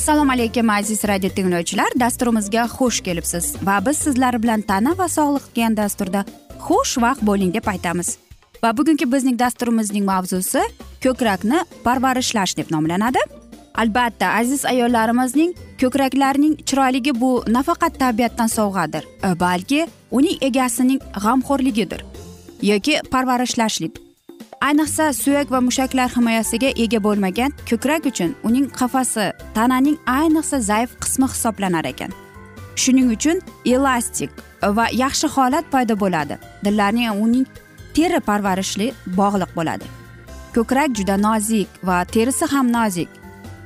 assalomu alaykum aziz radio tinglovchilar. Dasturimizga xush kelibsiz. Va biz sizlar bilan tana va sog'liq degan dasturda xush vaqt bo'ling deb aytamiz. Va bugungi bizning dasturimizning mavzusi ko'krakni parvarishlash deb nomlanadi. Albatta aziz ayollarimizning ko'kraklarining chiroyligi bu nafaqat tabiatdan sovg'adir balki uning egasining g'amxo'rligidir yoki parvarishlashlik ayniqsa suyak va mushaklar himoyasiga ega bo'lmagan ko'krak uchun uning qafasi tananing ayniqsa zaif qismi hisoblanar ekan. Shuning uchun elastik va yaxshi holat paydo bo'ladi. Dillarning uning teri parvarishli bog'liq bo'ladi. Ko'krak juda nozik va terisi ham nozik.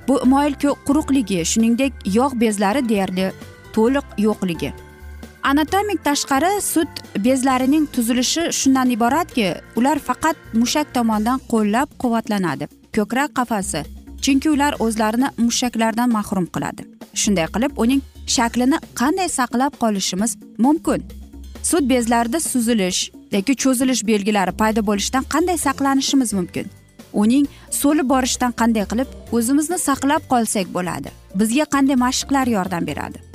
Bu moyil quruqligi shuningdek yog' bezlari deyarli to'liq yo'qligi. Anatomik tashqari sut bezlarining tuzilishi shundan iboratki ular faqat mushak tomonidan qo'llab quvvatlanadi ko'krak qafasi chunki ular o'zlarini mushaklardan mahrum qiladi. Shunday qilib uning shaklini qanday saqlab qolishimiz mumkin? Sut bezlarida suzilish yoki cho'zilish belgilari paydo bo'lishidan qanday saqlanishimiz mumkin? Uning so'lib borishidan qanday qilib o'zimizni saqlab qolsak bo'ladi? Bizga qanday mashqlar yordam beradi?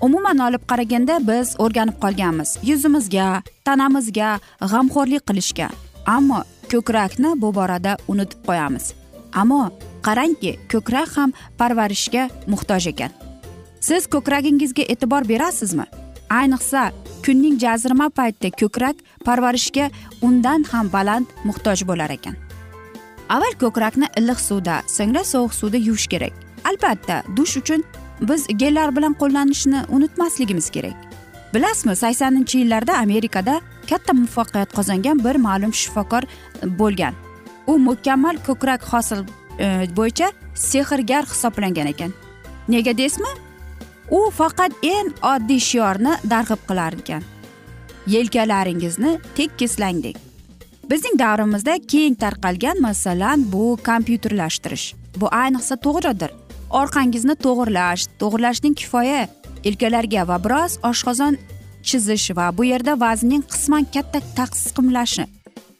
Umuman olib qaraganda biz o'rganib qolganmiz. Yuzimizga tanamizga g'amxo'rlik qilishga. Ammo ko'krakni bu borada unutib qo'yamiz. Ammo qarangki ko'krak ham parvarishga muhtoj ekan. Siz ko'kragingizga e'tibor berasizmi? Ayniqsa kunning jazirama paytida ko'krak parvarishga undan ham baland muhtoj bo'lar ekan. Avval ko'krakni iliq suvda so'ngra sovuq suvda yuvish kerak. Albatta dush uchun biz gellar bilan qo'llanishni unutmasligimiz kerak. Bilasizmi saksoninchi yillarda amerikada katta muvaffaqiyat qozongan bir ma'lum shifokor e, bo'lgan. U mukammal ko'krak hosil e, bo'yicha sehrgar hisoblangan ekan. Nega deysizmi? U faqat eng oddiy shiorni darg'ib qilar ekan. Yelkalaringizni tekislang deng. Bizning davrimizda keng tarqalgan masalan bu kompyuterlashtirish. Bu ayniqsa to'g'ridir. Orqangizni to'g'irlash to'g'irlashning kifoya yelkalarga va biroz oshqozon chizish va bu yerda vaznning qisman katta taqsimlashi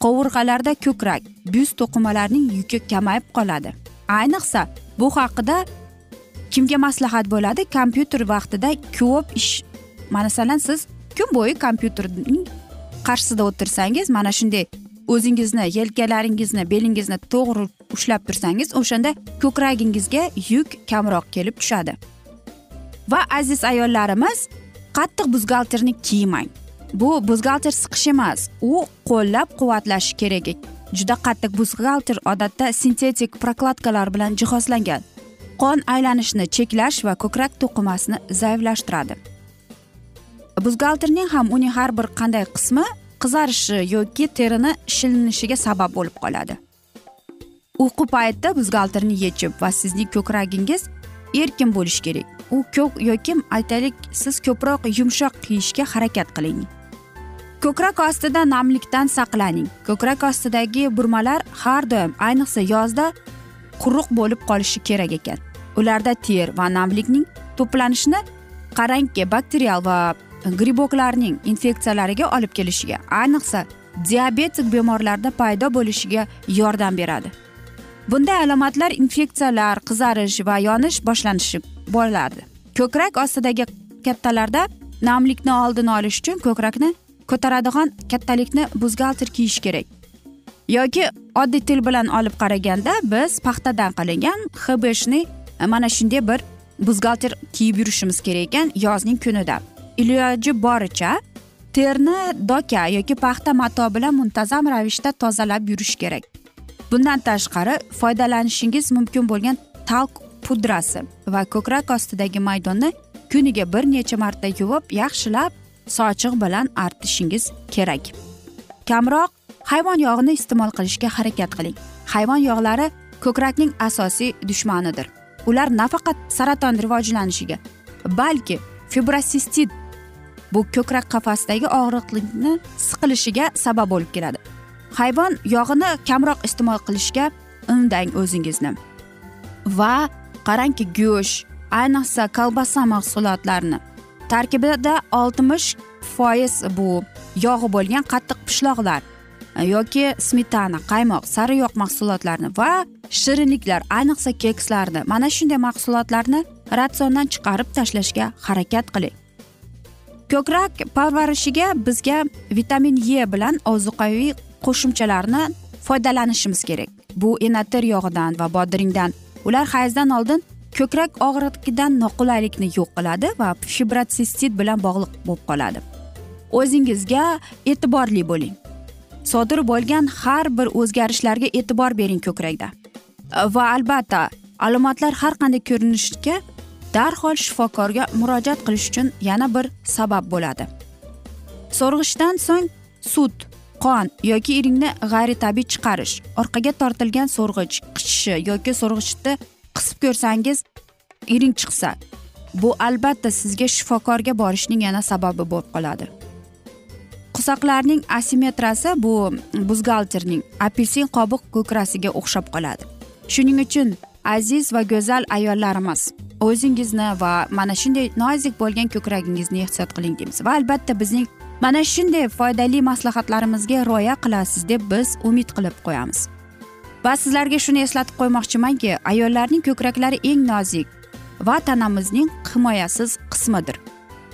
qovurg'alarda ko'krak byust to'qimalarining yuki kamayib qoladi. Ayniqsa bu haqida kimga maslahat bo'ladi? Kompyuter vaqtida ko'p ish masalan siz kun bo'yi kompyuterning qarshisida o'tirsangiz mana shunday o'zingizni yelkalaringizni belingizni to'g'ri ushlab tursangiz o'shanda ko'kragingizga yuk kamroq kelib tushadi. Va aziz ayollarimiz qattiq buzgalterni kiymang. Bu buzgalter siqish emas u qo'llab quvvatlash kerak. Juda qattiq buzgalter odatda sintetik prokladkalar bilan jihozlangan. Qon aylanishini cheklash va ko'krak to'qimasini zaiflashtiradi. Buzgalterning ham uning har bir qanday qismi qizarishi yoki terini shilinishiga sabab bo'lib qoladi. Uyqu paytida buzgalterni yechib va sizning ko'kragingiz erkin bo'lishi kerak. U ko'k yoki aytaylik siz ko'proq yumshoq kiyishga harakat qiling. Ko'krak ostida namlikdan saqlaning. Ko'krak ostidagi burmalar har doim ayniqsa yozda quruq bo'lib qolishi kerak ekan. Ularda ter va namlikning to'planishini qarangki bakterial va griboklarning infeksiyalariga olib kelishiga ayniqsa diabetik bemorlarda paydo bo'lishiga yordam beradi. Bunday alomatlar infeksiyalar qizarish va yonish boshlanishi bo'ladi ko'krak ostidagi kattalarda namlikni oldini olish uchun ko'krakni ko'taradigan kattalikni buzgalter kiyish kerak. Yoki oddiy til bilan olib qaraganda biz paxtadan qilingan hbshni e, mana shunday bir buzgalter kiyib yurishimiz kerak ekan yozning kunida iloji boricha terni doka yoki paxta mato bilan muntazam ravishda tozalab yurish kerak. Bundan tashqari foydalanishingiz mumkin bo'lgan talk pudrasi va ko'krak ostidagi maydonni kuniga bir necha marta yuvib yaxshilab sochiq bilan artishingiz kerak. Kamroq hayvon yog'ini iste'mol qilishga harakat qiling. Hayvon yog'lari ko'krakning asosiy dushmanidir. Ular nafaqat saraton rivojlanishiga balki fibrosistit bu ko'krak qafasidagi og'riqlikni siqilishiga sabab bo'lib keladi. Hayvon yog'ini kamroq iste'mol qilishga undang o'zingizni. Va qarangki go'sht ayniqsa kolbasa mahsulotlarini. Tarkibida oltmish foiz bu yog'i bo'lgan qattiq pishloqlar e, yoki smetana qaymoq sariyoq mahsulotlarni va shirinliklar ayniqsa kekslarni mana shunday mahsulotlarni ratsiondan chiqarib tashlashga harakat qiling. Ko'krak parvarishiga bizga vitamin e bilan ozuqaviy qo'shimchalarni foydalanishimiz kerak. Bu enater yog'idan va bodringdan. Ular hayzdan oldin ko'krak og'rig'idan noqulaylikni yo'q qiladi va fibratsistit bilan bog'liq bo'lib qoladi. O'zingizga e'tiborli bo'ling. Sodir bo'lgan har bir o'zgarishlarga e'tibor bering ko'krakda va albatta alomatlar har qanday ko'rinishga darhol shifokorga murojaat qilish uchun yana bir sabab bo'ladi. So'rg'ichdan so'ng sut qon yoki iringni g'ayritabiiy chiqarish orqaga tortilgan so'rg'ich qichishi yoki so'rg'ichni qisib ko'rsangiz iring chiqsa bu albatta sizga shifokorga borishning yana sababi bo'lib qoladi. Qusoqlarning asimetrasi bu buzgalterning apelsin qobiq ko'krasiga o'xshab qoladi. Shuning uchun aziz va go'zal ayollarimiz o'zingizni va mana shunday nozik bo'lgan ko'kragingizni ehtiyot qiling deymiz. Va albatta bizning mana shunday foydali maslahatlarimizga rioya qilasiz deb biz umid qilib qo'yamiz. Va sizlarga shuni eslatib qo'ymoqchimanki ayollarning ko'kraklari eng nozik va tanamizning himoyasiz qismidir.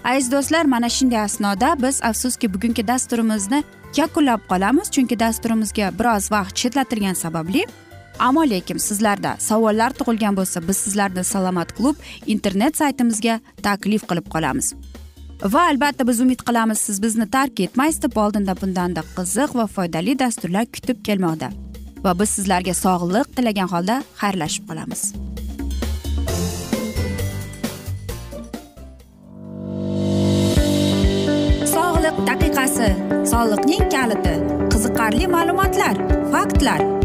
Aziz do'stlar mana shunday asnoda biz afsuski bugungi dasturimizni yakunlab qolamiz chunki dasturimizga biroz vaqt chetlatilgani sababli ammo lekin sizlarda savollar tug'ilgan bo'lsa biz sizlarni salomat klub internet saytimizga taklif qilib qolamiz. Va albatta biz umid qilamiz siz bizni tark etmaysiz deb oldinda bundanda qiziq va foydali dasturlar kutib kelmoqda. Va biz sizlarga sog'lik tilagan holda xayrlashib qolamiz. Sog'liq daqiqasi. Soliqning kaliti. Qiziqarli ma'lumotlar faktlar.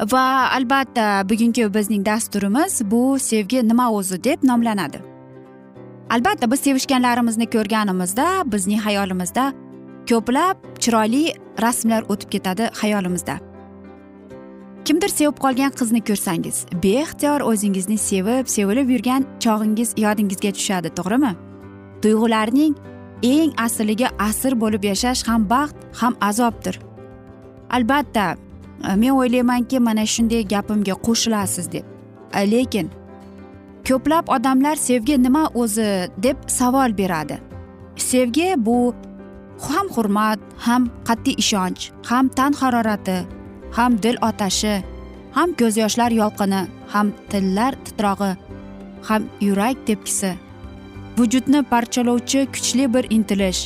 Va albatta bugungi bizning dasturimiz bu sevgi nima o'zi deb nomlanadi. Albatta biz sevishganlarimizni ko'rganimizda bizning hayolimizda ko'plab chiroyli rasmlar o'tib ketadi hayolimizda. Kimdir sevib qolgan qizni ko'rsangiz beixtiyor o'zingizni sevib sevilib yurgan chog'ingiz yodingizga tushadi to'g'rimi? Tuyg'ularning eng asliga asir bo'lib yashash ham baxt ham azobdir. Albatta Э, men o'ylaymanki mana shunday gapimga qo'shilasiz deb. Э, lekin ko'plab odamlar sevgi nima o'zi deb savol beradi. Sevgi bu ham hurmat ham qat'iy ishonch ham tan harorati ham dil otashi ham ko'z yoshlar yolqini ham tillar titrog'i ham yurak tepkisi. Vujudni parchalovchi kuchli bir intilish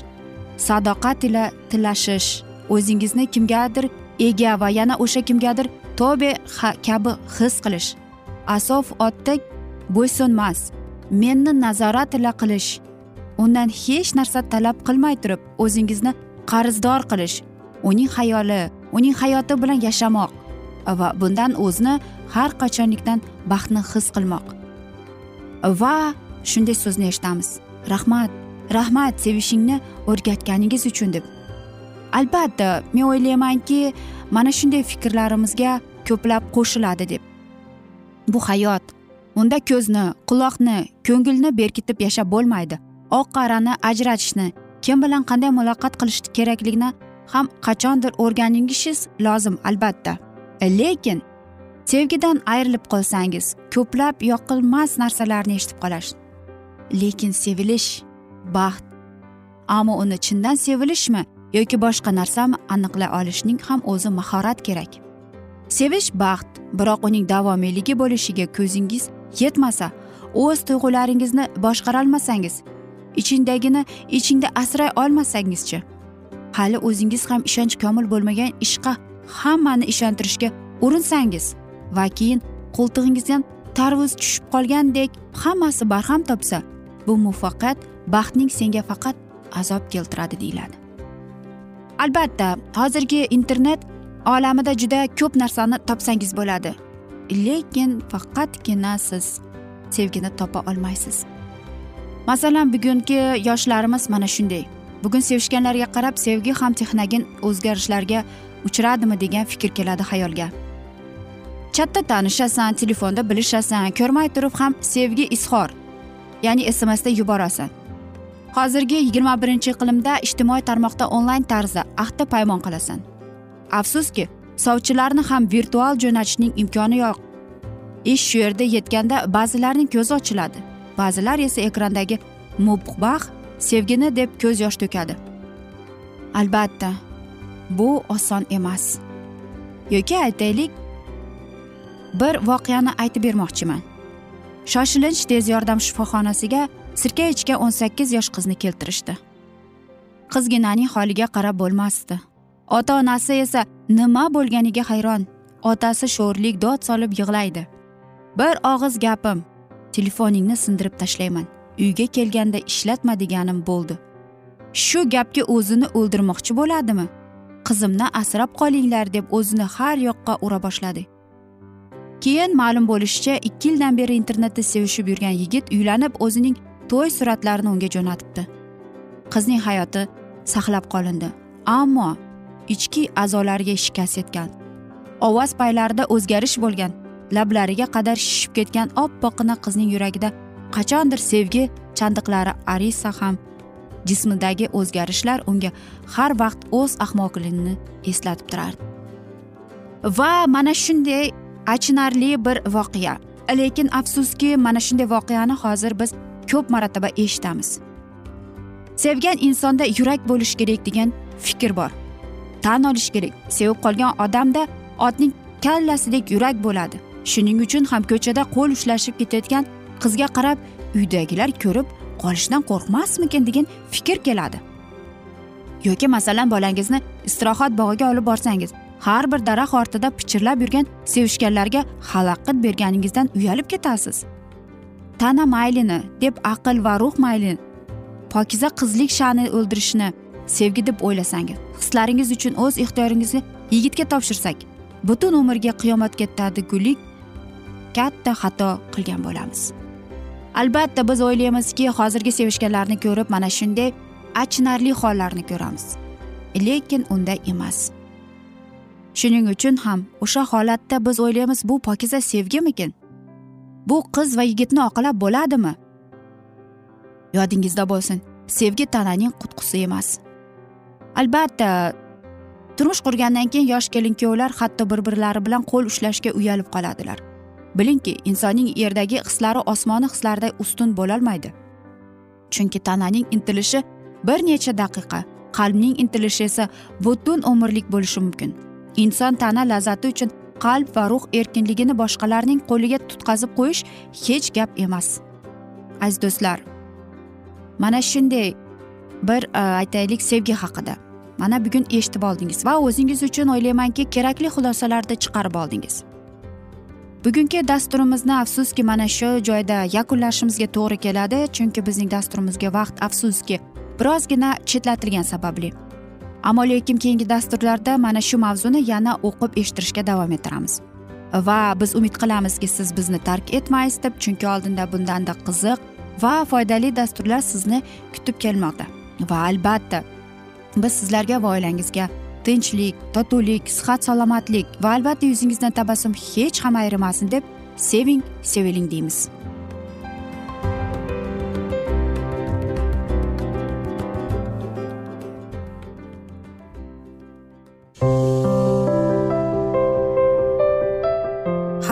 sadoqat ila tillashish o'zingizni kimgadir ega va yana o'sha kimgadir tobe kabi his qilish. Asof otdek bo'ysunmas. Menni nazorat ila qilish. Undan hech narsa talab qilmay turib o'zingizni qarzdor qilish. Uning hayoli uning hayoti bilan yashamoq va bundan o'zini har qachonlikdan baxtni his qilmoq. Va shunday so'zni eshitamiz. Rahmat rahmat sevishingni o'rgatganingiz uchun deb. Albatta men o'ylaymanki mana shunday fikrlarimizga ko'plab qo'shiladi deb. Bu hayot unda ko'zni quloqni ko'ngilni berkitib yashab bo'lmaydi. Oq qarani ajratishni kim bilan qanday muloqot qilish kerakligini ham qachondir o'rganishingiz lozim albatta. E, lekin sevgidan ayrilib qolsangiz ko'plab yoqilmas narsalarni eshitib qolasiz. Lekin sevilish baxt. Ammo uni chindan sevilishmi? Yoki boshqa narsami aniqlay olishning ham o'zi mahorat kerak. Sevish baxt biroq uning davomiyligi bo'lishiga ko'zingiz yetmasa o'z tuyg'ularingizni boshqarolmasangiz ichingdagini ichingda asray olmasangizchi hali o'zingiz ham ishonch komil bo'lmagan ishqa hammani ishontirishga urinsangiz va keyin qo'ltig'ingizdan tarvuz tushib qolgandek hammasi barham topsa bu muvaffaqiyat baxtning senga faqat azob keltiradi deyiladi. Albatta hozirgi internet olamida juda ko'p narsani topsangiz bo'ladi. Lekin faqatgina siz sevgini topa olmaysiz. Masalan bugungi yoshlarimiz mana shunday. Bugun sevishganlarga qarab sevgi ham texnogin o'zgarishlarga uchradimi degan fikr keladi xayolga. Chatda tanishasan telefonda bilishasan ko'rmay turib ham sevgi izhor ya'ni smsda yuborasan. Hozirgi yigirma birinchi iqlimda ijtimoiy tarmoqda onlayn tarzda ahdi paymon qilasan. Afsuski sovchilarni ham virtual jo'natishning imkoni yo'q. Ish shu yerda yetganda ba'zilarning ko'zi ochiladi. Ba'zilar esa ekrandagi mubbax sevgini deb ko'z yosh to'kadi. Albatta bu oson emas. Yoki aytaylik bir voqeani aytib bermoqchiman. Shoshilinch tez yordam shifoxonasiga sirka ichgan o'n sakkiz yosh qizni keltirishdi. Qizginaning holiga qarab bo'lmasdi. Ota onasi esa nima bo'lganiga hayron. Otasi sho'rlik dod solib yig'laydi. Bir og'iz gapim telefoningni sindirib tashlayman. Uyga kelganda ishlatma deganim bo'ldi. Shu gapga o'zini o'ldirmoqchi bo'ladimi? Qizimni asrab qolinglar deb o'zini har yoqqa ura boshladi. Keyin ma'lum bo'lishicha ikki yildan beri internetda sevishib yurgan yigit uylanib o'zining to'y suratlarini unga jo'natibdi. Qizning hayoti saqlab qolindi ammo ichki a'zolariga shikast yetgan ovoz paylarida o'zgarish bo'lgan lablariga qadar shishib ketgan oppoqqina qizning yuragida qachondir sevgi chandiqlari arisa ham jismidagi o'zgarishlar unga har vaqt o'z ahmoqligini eslatib turardi. Va mana shunday achinarli bir voqea. Lekin afsuski mana shunday voqeani hozir biz ko'p marotaba eshitamiz. Sevgan insonda yurak bo'lishi kerak degan fikr bor. Tan olish kerak. Sevib qolgan odamda otning kallasidek yurak bo'ladi. Shuning uchun ham ko'chada qo'l ushlashib ketayotgan qizga qarab uydagilar ko'rib qolishdan qo'rqmasmikin degan fikr keladi. Yoki masalan bolangizni istirohat bog'iga olib borsangiz har bir daraxt ortida pichirlab yurgan sevishganlarga xalaqit berganingizdan uyalib ketasiz. Tana maylini deb aql va ruh maylini pokiza qizlik sha'ni o'ldirishni sevgi deb o'ylasangiz hislaringiz uchun o'z ixtiyoringizni yigitga topshirsak butun umrga qiyomatga tadigulik katta xato qilgan bo'lamiz. Albatta biz o'ylaymizki hozirgi sevishganlarni ko'rib mana shunday achinarli hollarni ko'ramiz. Lekin unday emas. Shuning uchun ham o'sha holatda biz o'ylaymiz bu pokiza sevgimikin? Bu qiz va yigitni oqlab bo'ladimi? Yodingizda bo'lsin sevgi tananing qutqusi emas. Albatta turmush qurgandan keyin yosh kelin kuyovlar hatto bir birlari bilan qo'l ushlashga uyalib qoladilar. Bilingki insonning yerdagi hislari osmoni hislaridan ustun bo'lolmaydi. Chunki tananing intilishi bir necha daqiqa qalbning intilishi esa butun umrlik bo'lishi mumkin. Inson tana lazzati uchun qalb va ruh erkinligini boshqalarning qo'liga tutqazib qo'yish hech gap emas. Aziz do'stlar mana shunday bir e, aytaylik sevgi haqida. Mana bugun eshitib oldingiz va o'zingiz uchun o'ylaymanki kerakli xulosalarni chiqarib oldingiz. Bugungi dasturimizni afsuski mana shu joyda yakunlashimizga to'g'ri keladi chunki bizning dasturimizga vaqt afsuski birozgina chetlatilgani sababli. Ammo lekin keyingi dasturlarda mana shu mavzuni yana o'qib eshittirishga davom ettiramiz. Va biz umid qilamizki siz bizni tark etmaysiz deb chunki oldinda bundanda qiziq va foydali dasturlar sizni kutib kelmoqda. Va albatta biz sizlarga va oilangizga tinchlik totuvlik sihat salomatlik va albatta yuzingizdan tabassum hech ham ayrimasin deb seving seviling deymiz.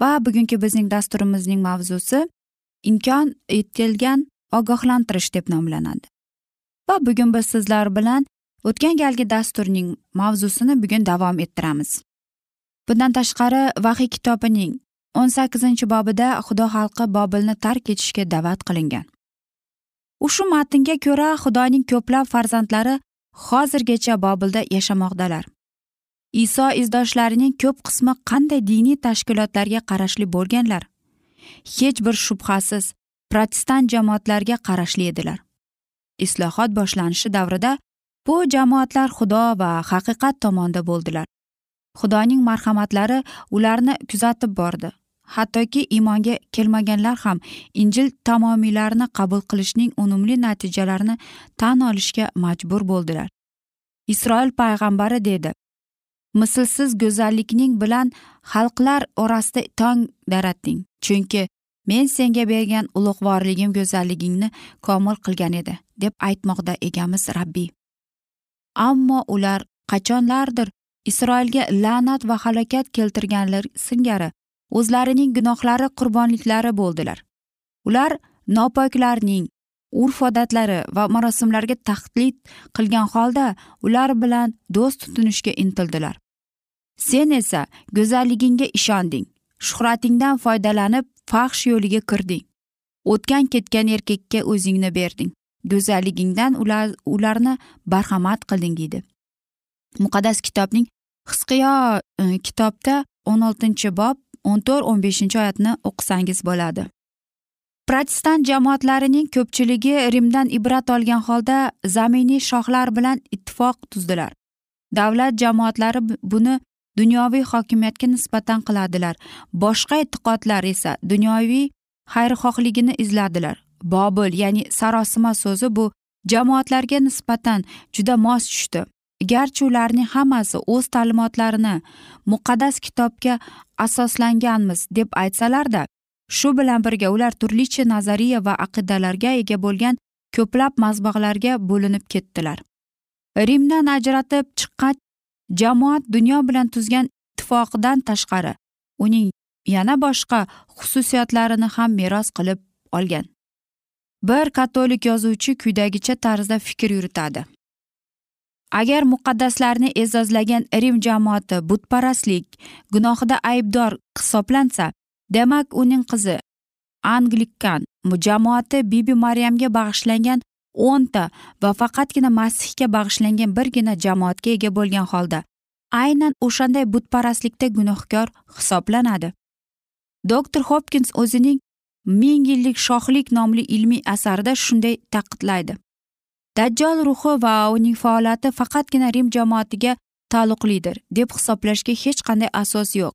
Va bugungi bizning dasturimizning mavzusi imkon etilgan ogohlantirish deb nomlanadi. Va bugun biz sizlar bilan o'tgan galgi dasturning mavzusini bugun davom ettiramiz. Bundan tashqari vahiy kitobining o'n sakkizinchi bobida xudo xalqi bobilni tark etishga da'vat qilingan. Ushbu matnga ko'ra xudoning ko'plab farzandlari hozirgacha bobilda yashamoqdalar. Iso izdoshlarining ko'p qismi qanday diniy tashkilotlarga qarashli bo'lganlar? Hech bir shubhasiz protestant jamoatlarga qarashli edilar. Islohot boshlanishi davrida bu jamoatlar xudo va haqiqat tomonda bo'ldilar. Xudoning marhamatlari ularni kuzatib bordi. Hattoki iymonga kelmaganlar ham injil tamomiylarini qabul qilishning unumli natijalarini tan olishga majbur bo'ldilar. Isroil payg'ambari dedi mislsiz go'zallikning bilan xalqlar orasida tong daratding chunki men senga bergan ulug'vorligim go'zalligingni komil qilgan edi deb aytmoqda egamiz rabbiy. Ammo ular qachonlardir isroilga la'nat va halokat keltirganlar singari o'zlarining gunohlari qurbonliklari bo'ldilar. Ular nopoklarning urf odatlari va marosimlarga taqlid qilgan holda ular bilan do'st tutinishga intildilar. Sen esa go'zalligingga ishonding shuhratingdan foydalanib faxsh yo'liga kirding. O'tgan ketgan erkakka o'zingni berding go'zalligingdan ular, ularni barhamat qilding deydi. Muqaddas kitobning hisqiyo e, kitobda o'n oltinchi bob o'n to'rt o'n beshinchi oyatni o'qisangiz bo'ladi. Protestant jamoatlarining ko'pchiligi rimdan ibrat olgan holda zaminiy shohlar bilan ittifoq tuzdilar. Davlat jamoatlari buni dunyoviy hokimiyatga nisbatan qiladilar. Boshqa e'tiqodlar esa dunyoviy xayrixohligini izladilar. Bobil ya'ni sarosima so'zi bu jamoatlarga nisbatan juda mos tushdi. Garchi ularning hammasi o'z ta'limotlarini muqaddas kitobga asoslanganmiz deb aytsalarda shu bilan birga ular turlicha nazariya va aqidalarga ega bo'lgan ko'plab mazbahlarga bo'linib ketdilar. Rimdan ajratib chiqqan jamoat dunyo bilan tuzgan ittifoqidan tashqari uning yana boshqa xususiyatlarini ham meros qilib olgan. Bir katolik yozuvchi quyidagicha tarzda fikr yuritadi. Agar muqaddaslarni e'zozlagan rim jamoati butparastlik gunohida aybdor hisoblansa demak uning qizi anglikan jamoati bibi maryamga bag'ishlangan o'nta va faqatgina masihga bag'ishlangan birgina jamoatga ega bo'lgan holda aynan o'shanday butparastlikda gunohkor hisoblanadi. Doktor hopkins o'zining ming yillik shohlik nomli ilmiy asarida shunday ta'kidlaydi. Dajjol ruhi va uning faoliyati faqatgina rim jamoatiga taalluqlidir deb hisoblashga hech qanday asos yo'q.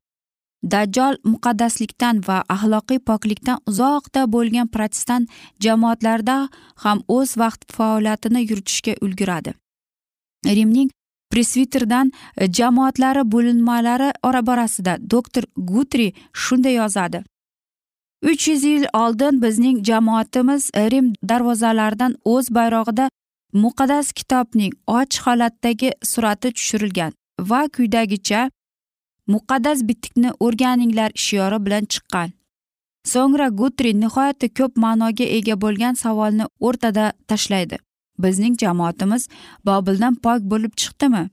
Dajjol muqaddaslikdan va axloqiy poklikdan uzoqda bo'lgan protestant jamoatlarda ham o'z vaqt faoliyatini yuritishga ulguradi. Rimning presviterdan e, jamoatlari bo'linmalari borasida doktor gutri shunday yozadi. Uch yuz yil oldin bizning jamoatimiz e, rim darvozalaridan o'z bayrog'ida muqaddas kitobning och holatdagi surati tushirilgan va quyidagicha muqaddas bitikni o'rganinglar shiori bilan chiqqan. So'ngra gutri nihoyatda ko'p ma'noga ega bo'lgan savolni o'rtada tashlaydi. Bizning jamoatimiz bobildan pok bo'lib chiqdimi?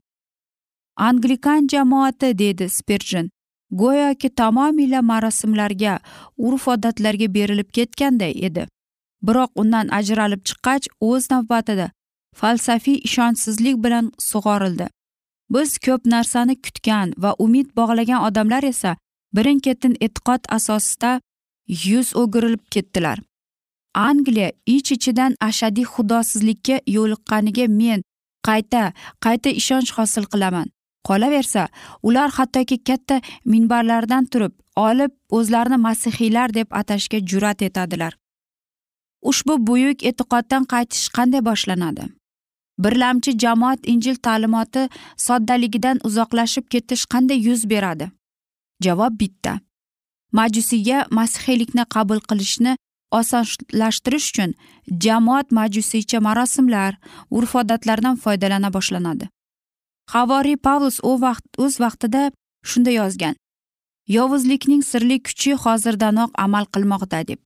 Anglikan jamoati deydi spirjin go'yoki tamomila marosimlarga urf odatlarga berilib ketganday edi. Biroq undan ajralib chiqqach o'z navbatida falsafiy ishonchsizlik bilan sug'orildi. Biz ko'p narsani kutgan va umid bog'lagan odamlar esa birin ketin e'tiqod asosida yuz o'girilib ketdilar. Angliya ich ichidan ashaddiy xudosizlikka yo'liqqaniga men qayta qayta ishonch hosil qilaman. Qolaversa ular hattoki katta minbarlardan turib olib o'zlarini masihiylar deb atashga jur'at etadilar. Ushbu buyuk e'tiqoddan qaytish qanday boshlanadi? Birlamchi jamoat injil ta'limoti soddaligidan uzoqlashib ketish qanday yuz beradi? Javob bitta. Majusiyga masihiylikni qabul qilishni osonlashtirish uchun jamoat majusiycha marosimlar urf odatlardan foydalana boshlanadi. Havoriy pavlus u vaqt o'z vaqtida shunday yozgan. Yovuzlikning sirli kuchi hozirdanoq amal qilmoqda deb.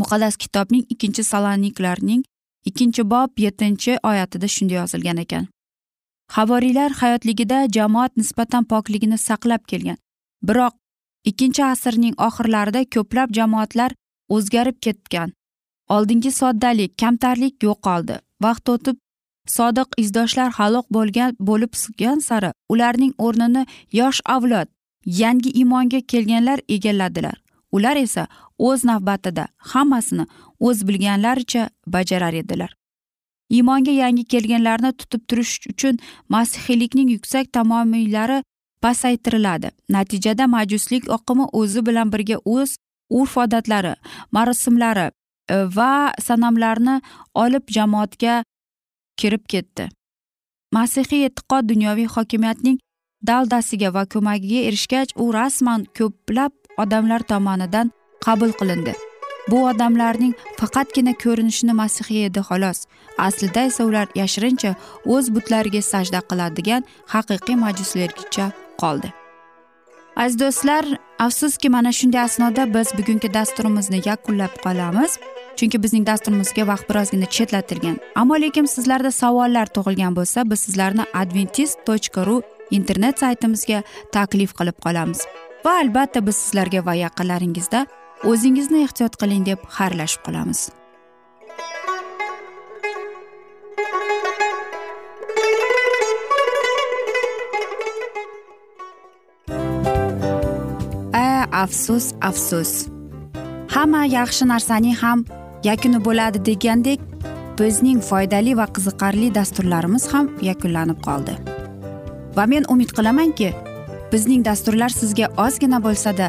Muqaddas kitobning ikkinchi saloniklarning ikkinchi bob yettinchi oyatida shunday yozilgan ekan. Havoriylar hayotligida jamoat nisbatan pokligini saqlab kelgan. Biroq ikkinchi asrning oxirlarida ko'plab jamoatlar o'zgarib ketgan. Oldingi soddalik kamtarlik yo'qoldi. Vaqt o'tib sodiq izdoshlar halok bo'lgan bo'lib sgan sari ularning o'rnini yosh avlod yangi iymonga kelganlar egalladilar. Ular esa o'z navbatida hammasini o'z bilganlaricha bajarar edilar. Iymonga yangi kelganlarni tutib turish uchun masihiylikning yuksak tamomiylari pasaytiriladi. Natijada majuslik oqimi o'zi bilan birga o'z urf odatlari marosimlari e, va sanamlarni olib jamoatga kirib ketdi. Masihiy e'tiqod dunyoviy hokimiyatning daldasiga va ko'magiga erishgach u rasman ko'plab odamlar tomonidan qabul qilindi. Bu odamlarning faqatgina ko'rinishini masihiy edi xolos. Aslida esa ular yashirincha o'z butlariga sajda qiladigan haqiqiy majuslargacha qoldi. Aziz do'stlar afsuski mana shunday asnoda biz bugungi dasturimizni yakunlab qolamiz. Chunki bizning dasturimizga vaqt birozgina chetlatilgan. Ammo lekin sizlarda savollar tug'ilgan bo'lsa biz sizlarni adventist tochka ru internet saytimizga taklif qilib qolamiz. Va albatta biz sizlarga va yaqinlaringizda o'zingizni ehtiyot qiling deb xayrlashib qolamiz. Afsus afsus. Hamma yaxshi narsaning ham yakuni bo'ladi degandek bizning foydali va qiziqarli dasturlarimiz ham yakunlanib qoldi. Va men umid qilamanki bizning dasturlar sizga ozgina bo'lsada